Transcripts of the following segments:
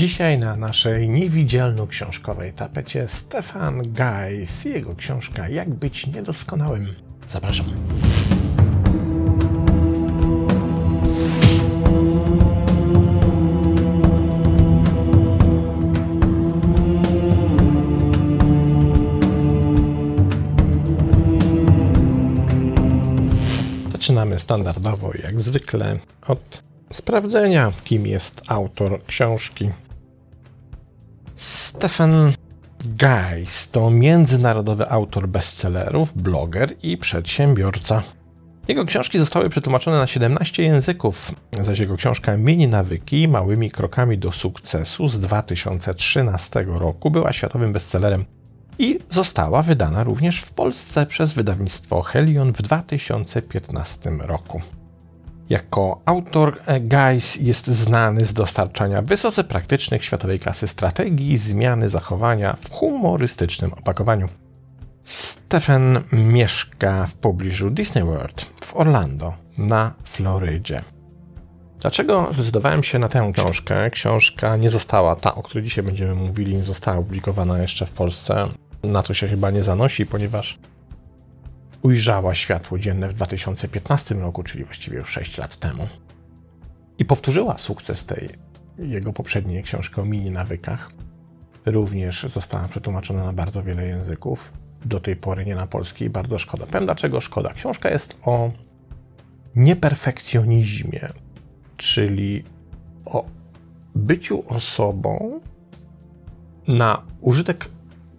Dzisiaj na naszej niewidzialno-książkowej tapecie Stefan Geis i jego książka Jak być niedoskonałym. Zapraszam. Zaczynamy standardowo, jak zwykle, od sprawdzenia, kim jest autor książki. Stefan Geis to międzynarodowy autor bestsellerów, bloger i przedsiębiorca. Jego książki zostały przetłumaczone na 17 języków, zaś jego książka Mini Nawyki małymi krokami do sukcesu z 2013 roku była światowym bestsellerem i została wydana również w Polsce przez wydawnictwo Helion w 2015 roku. Jako autor Geis jest znany z dostarczania wysoce praktycznych światowej klasy strategii zmiany zachowania w humorystycznym opakowaniu. Stephen mieszka w pobliżu Disney World w Orlando na Florydzie. Dlaczego zdecydowałem się na tę książkę? Książka nie została, ta o której dzisiaj będziemy mówili, nie została opublikowana jeszcze w Polsce. Na to się chyba nie zanosi, ponieważ ujrzała światło dzienne w 2015 roku, czyli właściwie już 6 lat temu. I powtórzyła sukces tej jego poprzedniej książki o mini nawykach. Również została przetłumaczona na bardzo wiele języków. Do tej pory nie na polski. Bardzo szkoda. Powiem dlaczego szkoda. Książka jest o nieperfekcjonizmie, czyli o byciu osobą, na użytek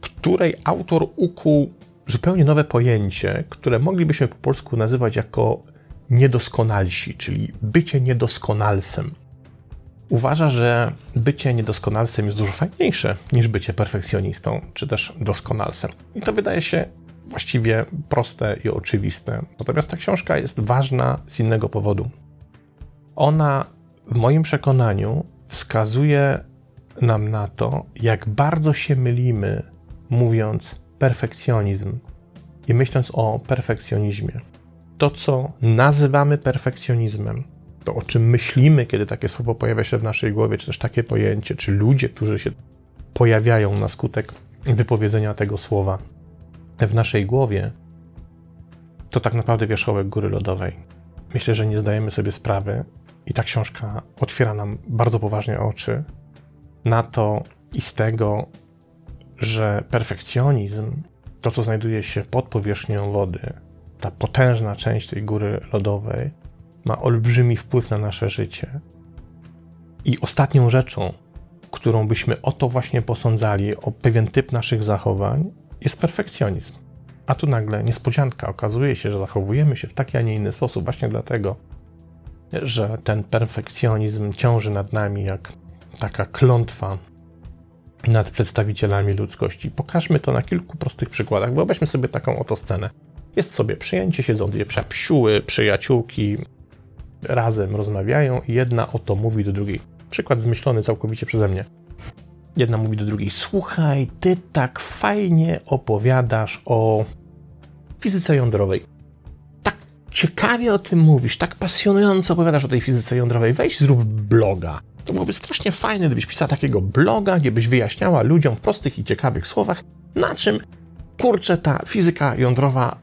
której autor ukuł zupełnie nowe pojęcie, które moglibyśmy po polsku nazywać jako niedoskonalsi, czyli bycie niedoskonalsem. Uważa, że bycie niedoskonalsem jest dużo fajniejsze niż bycie perfekcjonistą, czy też doskonalsem. I to wydaje się właściwie proste i oczywiste. Natomiast ta książka jest ważna z innego powodu. Ona, w moim przekonaniu, wskazuje nam na to, jak bardzo się mylimy, mówiąc perfekcjonizm i myśląc o perfekcjonizmie. To, co nazywamy perfekcjonizmem, to o czym myślimy, kiedy takie słowo pojawia się w naszej głowie, czy też takie pojęcie, czy ludzie, którzy się pojawiają na skutek wypowiedzenia tego słowa w naszej głowie, to tak naprawdę wierzchołek góry lodowej. Myślę, że nie zdajemy sobie sprawy, i ta książka otwiera nam bardzo poważnie oczy na to i z tego, że perfekcjonizm, to co znajduje się pod powierzchnią wody, ta potężna część tej góry lodowej, ma olbrzymi wpływ na nasze życie. I ostatnią rzeczą, którą byśmy o to właśnie posądzali, o pewien typ naszych zachowań, jest perfekcjonizm. A tu nagle niespodzianka, okazuje się, że zachowujemy się w taki, a nie inny sposób, właśnie dlatego, że ten perfekcjonizm ciąży nad nami jak taka klątwa nad przedstawicielami ludzkości. Pokażmy to na kilku prostych przykładach. Wyobraźmy sobie taką oto scenę. Jest sobie przyjęcie, siedzą dwie psiuły, przyjaciółki, razem rozmawiają i jedna oto mówi do drugiej. Przykład zmyślony całkowicie przeze mnie. Jedna mówi do drugiej: Słuchaj, ty tak fajnie opowiadasz o fizyce jądrowej. Tak ciekawie o tym mówisz, tak pasjonująco opowiadasz o tej fizyce jądrowej. Weź zrób bloga. To byłoby strasznie fajne, gdybyś pisała takiego bloga, gdzie byś wyjaśniała ludziom w prostych i ciekawych słowach, na czym kurczę ta fizyka jądrowa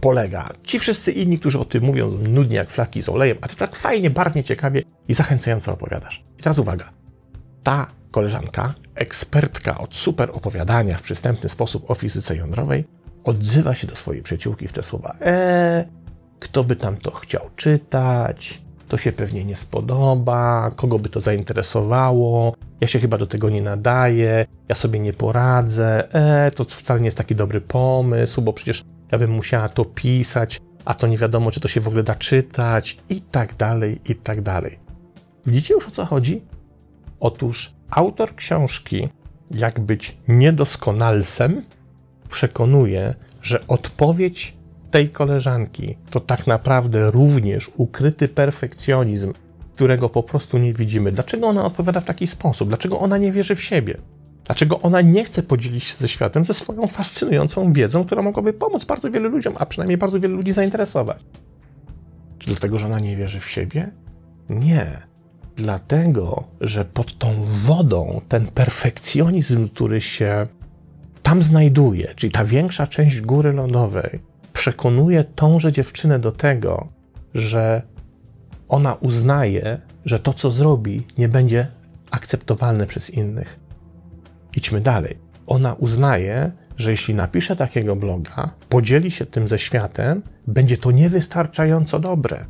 polega. Ci wszyscy inni, którzy o tym mówią, nudnie jak flaki z olejem, a ty tak fajnie, barwnie, ciekawie i zachęcająco opowiadasz. I teraz uwaga. Ta koleżanka, ekspertka od super opowiadania w przystępny sposób o fizyce jądrowej, odzywa się do swojej przyjaciółki w te słowa. Eee, kto by tam to chciał czytać? To się pewnie nie spodoba, kogo by to zainteresowało, ja się chyba do tego nie nadaję, ja sobie nie poradzę, e, to wcale nie jest taki dobry pomysł, bo przecież ja bym musiała to pisać, a to nie wiadomo, czy to się w ogóle da czytać, i tak dalej, i tak dalej. Widzicie już o co chodzi? Otóż autor książki, jak być niedoskonalsem, przekonuje, że odpowiedź tej koleżanki to tak naprawdę również ukryty perfekcjonizm, którego po prostu nie widzimy. Dlaczego ona odpowiada w taki sposób? Dlaczego ona nie wierzy w siebie? Dlaczego ona nie chce podzielić się ze światem ze swoją fascynującą wiedzą, która mogłaby pomóc bardzo wielu ludziom, a przynajmniej bardzo wielu ludzi zainteresować? Czy dlatego, że ona nie wierzy w siebie? Nie. Dlatego, że pod tą wodą ten perfekcjonizm, który się tam znajduje, czyli ta większa część góry lądowej, przekonuje tąże dziewczynę do tego, że ona uznaje, że to, co zrobi, nie będzie akceptowalne przez innych. Idźmy dalej. Ona uznaje, że jeśli napisze takiego bloga, podzieli się tym ze światem, będzie to niewystarczająco dobre.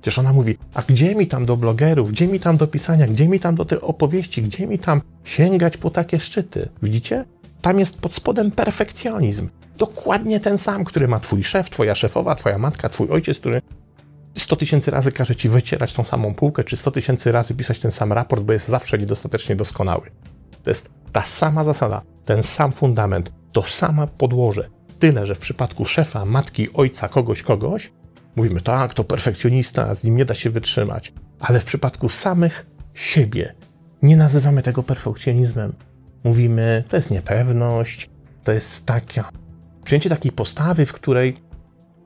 Przecież ona mówi, a gdzie mi tam do blogerów, gdzie mi tam do pisania, gdzie mi tam do tych opowieści, gdzie mi tam sięgać po takie szczyty? Widzicie? Tam jest pod spodem perfekcjonizm. Dokładnie ten sam, który ma twój szef, twoja szefowa, twoja matka, twój ojciec, który 100 tysięcy razy każe ci wycierać tą samą półkę, czy 100 tysięcy razy pisać ten sam raport, bo jest zawsze niedostatecznie doskonały. To jest ta sama zasada, ten sam fundament, to samo podłoże. Tyle, że w przypadku szefa, matki, ojca, kogoś, kogoś, mówimy tak, to perfekcjonista, z nim nie da się wytrzymać. Ale w przypadku samych siebie nie nazywamy tego perfekcjonizmem. Mówimy, to jest niepewność, to jest taka, przyjęcie takiej postawy, w której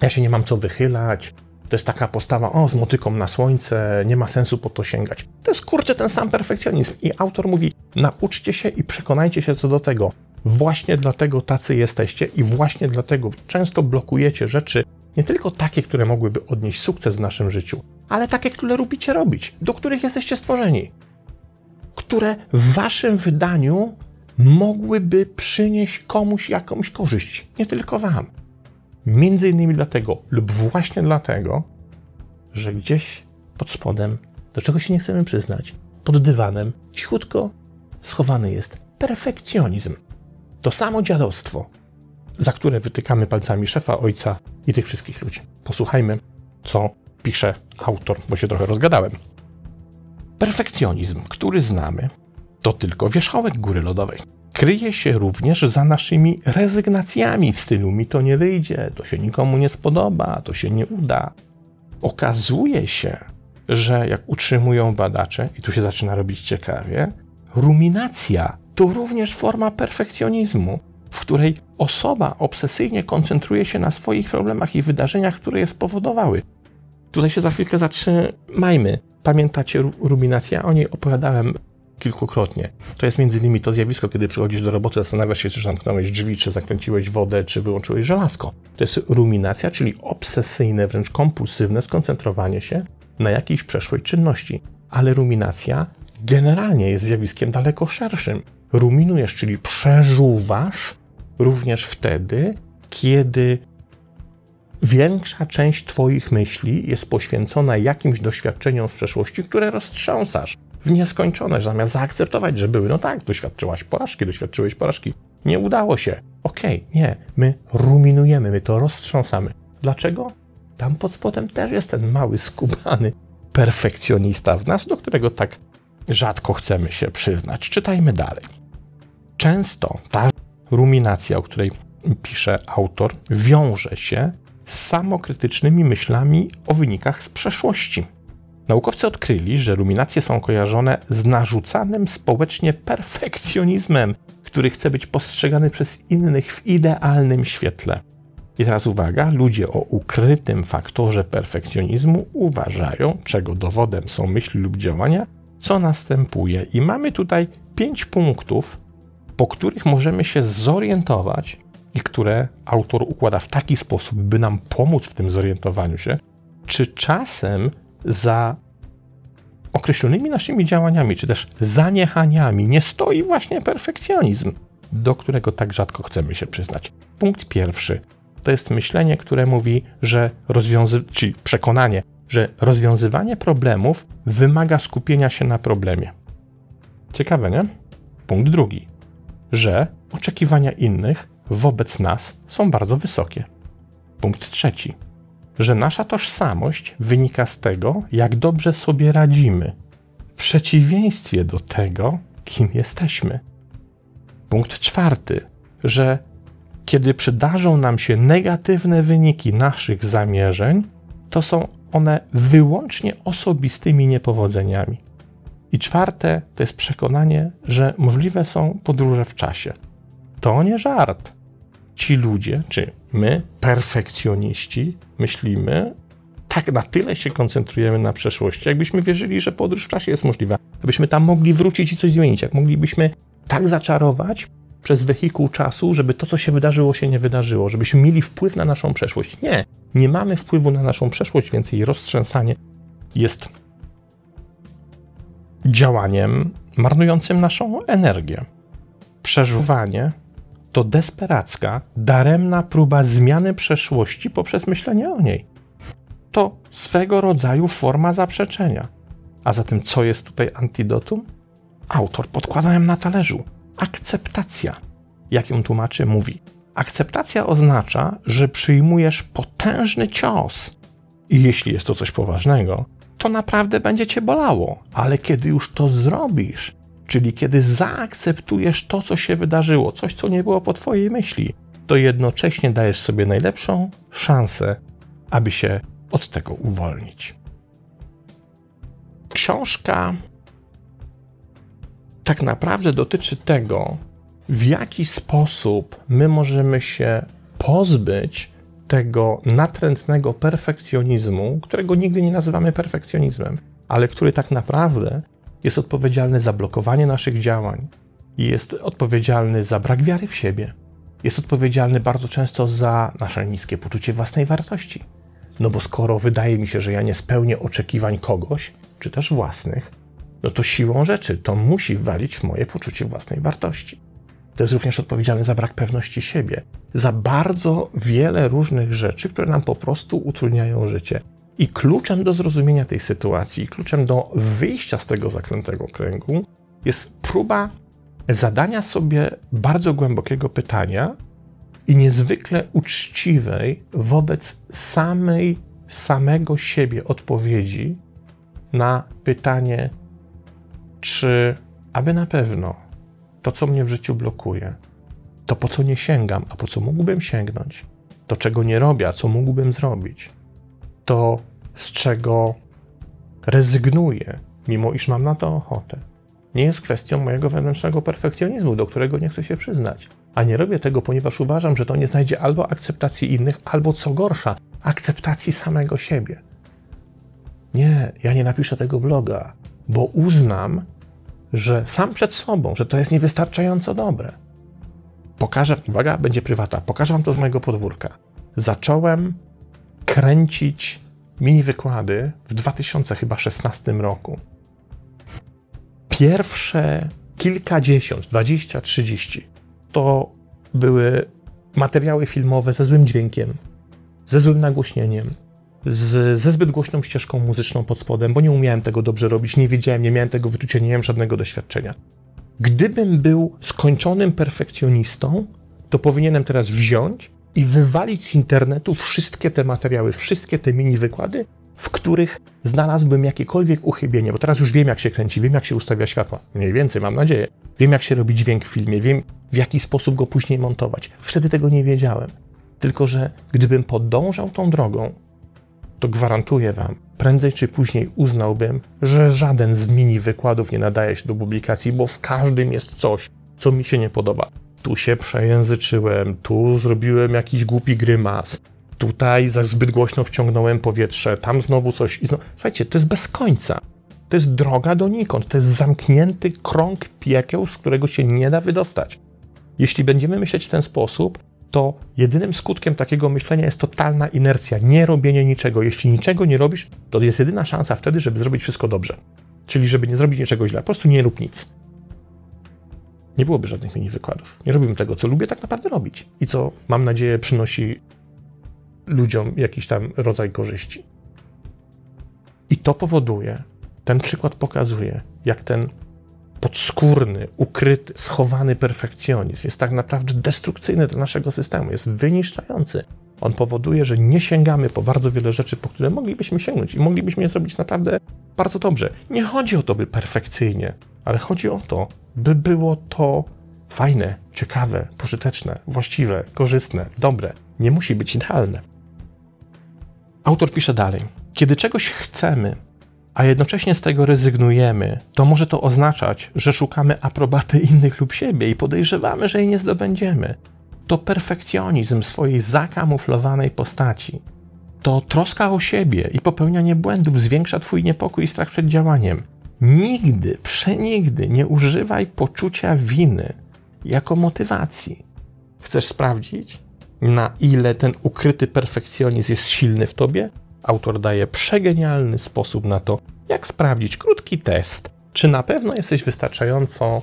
ja się nie mam co wychylać, to jest taka postawa, o, z motyką na słońce, nie ma sensu po to sięgać. To jest kurczę ten sam perfekcjonizm. I autor mówi, nauczcie się i przekonajcie się co do tego. Właśnie dlatego tacy jesteście i właśnie dlatego często blokujecie rzeczy, nie tylko takie, które mogłyby odnieść sukces w naszym życiu, ale takie, które lubicie robić, do których jesteście stworzeni, które w waszym wydaniu mogłyby przynieść komuś jakąś korzyść, nie tylko wam. Między innymi dlatego, lub właśnie dlatego, że gdzieś pod spodem, do czego się nie chcemy przyznać, pod dywanem, cichutko schowany jest perfekcjonizm. To samo dziadostwo, za które wytykamy palcami szefa, ojca i tych wszystkich ludzi. Posłuchajmy, co pisze autor, bo się trochę rozgadałem. Perfekcjonizm, który znamy, to tylko wierzchołek góry lodowej kryje się również za naszymi rezygnacjami w stylu mi to nie wyjdzie, to się nikomu nie spodoba, to się nie uda. Okazuje się, że jak utrzymują badacze, i tu się zaczyna robić ciekawie, ruminacja to również forma perfekcjonizmu, w której osoba obsesyjnie koncentruje się na swoich problemach i wydarzeniach, które je spowodowały. Tutaj się za chwilkę zatrzymajmy. Pamiętacie ruminację? O niej opowiadałem kilkukrotnie. To jest między innymi to zjawisko, kiedy przychodzisz do roboty, zastanawiasz się, czy zamknąłeś drzwi, czy zakręciłeś wodę, czy wyłączyłeś żelazko. To jest ruminacja, czyli obsesyjne, wręcz kompulsywne skoncentrowanie się na jakiejś przeszłej czynności. Ale ruminacja generalnie jest zjawiskiem daleko szerszym. Ruminujesz, czyli przeżuwasz również wtedy, kiedy większa część Twoich myśli jest poświęcona jakimś doświadczeniom z przeszłości, które roztrząsasz w nieskończoność, zamiast zaakceptować, że były. No tak, doświadczyłaś porażki, doświadczyłeś porażki. Nie udało się. Okej, okay, nie. My ruminujemy, my to roztrząsamy. Dlaczego? Tam pod spodem też jest ten mały, skubany perfekcjonista w nas, do którego tak rzadko chcemy się przyznać. Czytajmy dalej. Często ta ruminacja, o której pisze autor, wiąże się z samokrytycznymi myślami o wynikach z przeszłości. Naukowcy odkryli, że ruminacje są kojarzone z narzucanym społecznie perfekcjonizmem, który chce być postrzegany przez innych w idealnym świetle. I teraz uwaga, ludzie o ukrytym faktorze perfekcjonizmu uważają, czego dowodem są myśli lub działania, co następuje. I mamy tutaj pięć punktów, po których możemy się zorientować i które autor układa w taki sposób, by nam pomóc w tym zorientowaniu się, czy czasem za określonymi naszymi działaniami, czy też zaniechaniami nie stoi właśnie perfekcjonizm, do którego tak rzadko chcemy się przyznać. Punkt pierwszy to jest myślenie, które mówi, że rozwiązy, czyli przekonanie, że rozwiązywanie problemów wymaga skupienia się na problemie. Ciekawe, nie? Punkt drugi, że oczekiwania innych wobec nas są bardzo wysokie. Punkt trzeci, że nasza tożsamość wynika z tego, jak dobrze sobie radzimy, w przeciwieństwie do tego, kim jesteśmy. Punkt czwarty, że kiedy przydarzą nam się negatywne wyniki naszych zamierzeń, to są one wyłącznie osobistymi niepowodzeniami. I czwarte to jest przekonanie, że możliwe są podróże w czasie. To nie żart. Ci ludzie, czy my, perfekcjoniści, myślimy tak na tyle się koncentrujemy na przeszłości, jakbyśmy wierzyli, że podróż w czasie jest możliwa, abyśmy tam mogli wrócić i coś zmienić, jak moglibyśmy tak zaczarować przez wehikuł czasu, żeby to, co się wydarzyło, się nie wydarzyło, żebyśmy mieli wpływ na naszą przeszłość. Nie, nie mamy wpływu na naszą przeszłość, więc jej roztrzęsanie jest działaniem marnującym naszą energię. Przeżuwanie to desperacka, daremna próba zmiany przeszłości poprzez myślenie o niej. To swego rodzaju forma zaprzeczenia. A zatem, co jest tutaj antidotum? Autor podkłada na talerzu. Akceptacja. Jak ją tłumaczy, mówi: Akceptacja oznacza, że przyjmujesz potężny cios. I jeśli jest to coś poważnego, to naprawdę będzie cię bolało. Ale kiedy już to zrobisz, czyli kiedy zaakceptujesz to, co się wydarzyło, coś, co nie było po Twojej myśli, to jednocześnie dajesz sobie najlepszą szansę, aby się od tego uwolnić. Książka tak naprawdę dotyczy tego, w jaki sposób my możemy się pozbyć tego natrętnego perfekcjonizmu, którego nigdy nie nazywamy perfekcjonizmem, ale który tak naprawdę jest odpowiedzialny za blokowanie naszych działań, jest odpowiedzialny za brak wiary w siebie, jest odpowiedzialny bardzo często za nasze niskie poczucie własnej wartości. No bo skoro wydaje mi się, że ja nie spełnię oczekiwań kogoś, czy też własnych, no to siłą rzeczy to musi walić w moje poczucie własnej wartości. To jest również odpowiedzialny za brak pewności siebie, za bardzo wiele różnych rzeczy, które nam po prostu utrudniają życie. I kluczem do zrozumienia tej sytuacji, kluczem do wyjścia z tego zaklętego kręgu jest próba zadania sobie bardzo głębokiego pytania i niezwykle uczciwej wobec samej, samego siebie odpowiedzi na pytanie, czy aby na pewno to, co mnie w życiu blokuje, to po co nie sięgam, a po co mógłbym sięgnąć, to czego nie robię, a co mógłbym zrobić, to z czego rezygnuję, mimo iż mam na to ochotę. Nie jest kwestią mojego wewnętrznego perfekcjonizmu, do którego nie chcę się przyznać. A nie robię tego, ponieważ uważam, że to nie znajdzie albo akceptacji innych, albo co gorsza, akceptacji samego siebie. Nie, ja nie napiszę tego bloga, bo uznam, że sam przed sobą, że to jest niewystarczająco dobre. Pokażę, uwaga, będzie prywata, pokażę wam to z mojego podwórka. Zacząłem kręcić mini wykłady w 2016 roku. Pierwsze kilkadziesiąt, dwadzieścia, trzydzieści to były materiały filmowe ze złym dźwiękiem, ze złym nagłośnieniem, z, ze zbyt głośną ścieżką muzyczną pod spodem, bo nie umiałem tego dobrze robić, nie wiedziałem, nie miałem tego wyczucia, nie miałem żadnego doświadczenia. Gdybym był skończonym perfekcjonistą, to powinienem teraz wziąć i wywalić z internetu wszystkie te materiały, wszystkie te mini wykłady, w których znalazłbym jakiekolwiek uchybienie, bo teraz już wiem, jak się kręci, wiem, jak się ustawia światła. Mniej więcej, mam nadzieję. Wiem, jak się robi dźwięk w filmie, wiem, w jaki sposób go później montować. Wtedy tego nie wiedziałem. Tylko, że gdybym podążał tą drogą, to gwarantuję Wam, prędzej czy później uznałbym, że żaden z mini wykładów nie nadaje się do publikacji, bo w każdym jest coś, co mi się nie podoba. Tu się przejęzyczyłem, tu zrobiłem jakiś głupi grymas, tutaj za zbyt głośno wciągnąłem powietrze, tam znowu coś. I znowu... Słuchajcie, to jest bez końca. To jest droga donikąd, to jest zamknięty krąg piekieł, z którego się nie da wydostać. Jeśli będziemy myśleć w ten sposób, to jedynym skutkiem takiego myślenia jest totalna inercja, nie robienie niczego. Jeśli niczego nie robisz, to jest jedyna szansa wtedy, żeby zrobić wszystko dobrze. Czyli żeby nie zrobić niczego źle. Po prostu nie rób nic. Nie byłoby żadnych mini wykładów. Nie robiłbym tego, co lubię tak naprawdę robić i co, mam nadzieję, przynosi ludziom jakiś tam rodzaj korzyści. I to powoduje, ten przykład pokazuje, jak ten podskórny, ukryty, schowany perfekcjonizm jest tak naprawdę destrukcyjny dla naszego systemu, jest wyniszczający. On powoduje, że nie sięgamy po bardzo wiele rzeczy, po które moglibyśmy sięgnąć i moglibyśmy je zrobić naprawdę bardzo dobrze. Nie chodzi o to, by perfekcyjnie, ale chodzi o to, by było to fajne, ciekawe, pożyteczne, właściwe, korzystne, dobre. Nie musi być idealne. Autor pisze dalej. Kiedy czegoś chcemy, a jednocześnie z tego rezygnujemy, to może to oznaczać, że szukamy aprobaty innych lub siebie i podejrzewamy, że jej nie zdobędziemy. To perfekcjonizm swojej zakamuflowanej postaci. to troska o siebie i popełnianie błędów zwiększa Twój niepokój i strach przed działaniem. Nigdy, przenigdy nie używaj poczucia winy jako motywacji. Chcesz sprawdzić, na ile ten ukryty perfekcjonizm jest silny w tobie? Autor daje przegenialny sposób na to, jak sprawdzić krótki test, czy na pewno jesteś wystarczająco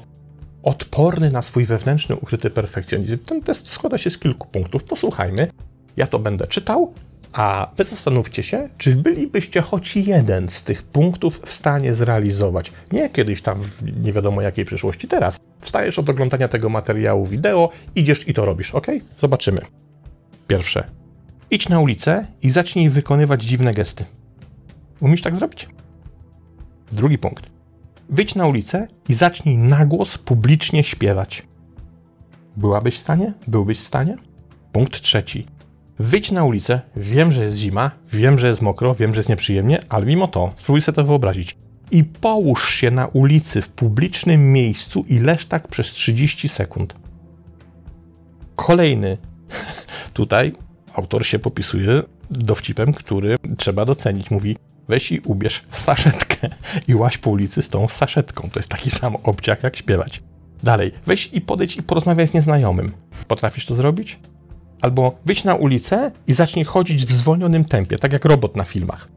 odporny na swój wewnętrzny ukryty perfekcjonizm. Ten test składa się z kilku punktów. Posłuchajmy. Ja to będę czytał, a wy zastanówcie się, czy bylibyście choć jeden z tych punktów w stanie zrealizować. Nie kiedyś tam w nie wiadomo jakiej przyszłości, teraz. Wstajesz od oglądania tego materiału wideo, idziesz i to robisz, ok? Zobaczymy. Pierwsze. Idź na ulicę i zacznij wykonywać dziwne gesty. Umiesz tak zrobić? Drugi punkt. Wyjdź na ulicę i zacznij na głos publicznie śpiewać. Byłabyś w stanie? Byłbyś w stanie? Punkt trzeci. Wyjdź na ulicę, wiem, że jest zima, wiem, że jest mokro, wiem, że jest nieprzyjemnie, ale mimo to spróbuj sobie to wyobrazić. I połóż się na ulicy w publicznym miejscu i leż tak przez 30 sekund. Kolejny. Tutaj autor się popisuje dowcipem, który trzeba docenić. Mówi, weź i ubierz saszetkę i łaź po ulicy z tą saszetką. To jest taki sam obciach jak śpiewać. Dalej, weź i podejdź i porozmawiaj z nieznajomym. Potrafisz to zrobić? Albo wyjdź na ulicę i zacznij chodzić w zwolnionym tempie, tak jak robot na filmach.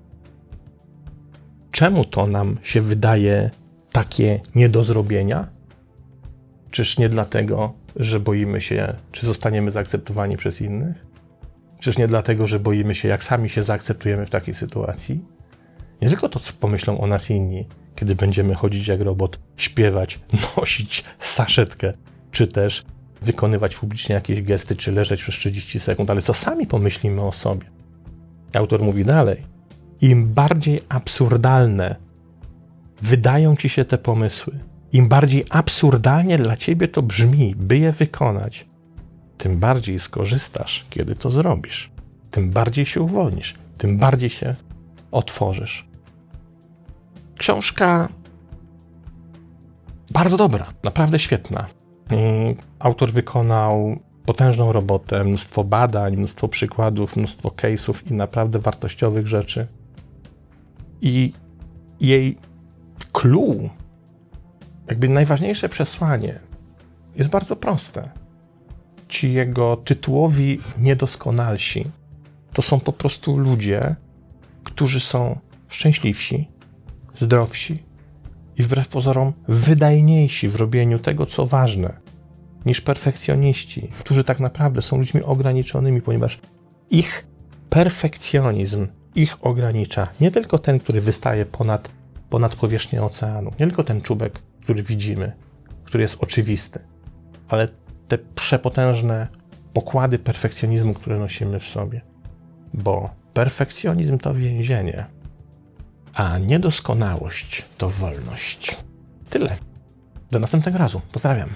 Czemu to nam się wydaje takie nie do zrobienia? Czyż nie dlatego, że boimy się, czy zostaniemy zaakceptowani przez innych? Czyż nie dlatego, że boimy się, jak sami się zaakceptujemy w takiej sytuacji? Nie tylko to, co pomyślą o nas inni, kiedy będziemy chodzić jak robot, śpiewać, nosić saszetkę, czy też wykonywać publicznie jakieś gesty, czy leżeć przez 30 sekund, ale co sami pomyślimy o sobie. Autor mówi dalej. Im bardziej absurdalne wydają ci się te pomysły, im bardziej absurdalnie dla ciebie to brzmi, by je wykonać, tym bardziej skorzystasz, kiedy to zrobisz. Tym bardziej się uwolnisz, tym bardziej się otworzysz. Książka bardzo dobra, naprawdę świetna. Mm, autor wykonał potężną robotę, mnóstwo badań, mnóstwo przykładów, mnóstwo case'ów i naprawdę wartościowych rzeczy. I jej clue, jakby najważniejsze przesłanie jest bardzo proste. Ci jego tytułowi niedoskonalsi to są po prostu ludzie, którzy są szczęśliwsi, zdrowsi i wbrew pozorom wydajniejsi w robieniu tego, co ważne, niż perfekcjoniści, którzy tak naprawdę są ludźmi ograniczonymi, ponieważ ich perfekcjonizm ich ogranicza. Nie tylko ten, który wystaje ponad, ponad powierzchnię oceanu, nie tylko ten czubek, który widzimy, który jest oczywisty, ale te przepotężne pokłady perfekcjonizmu, które nosimy w sobie. Bo perfekcjonizm to więzienie, a niedoskonałość to wolność. Tyle. Do następnego razu. Pozdrawiam.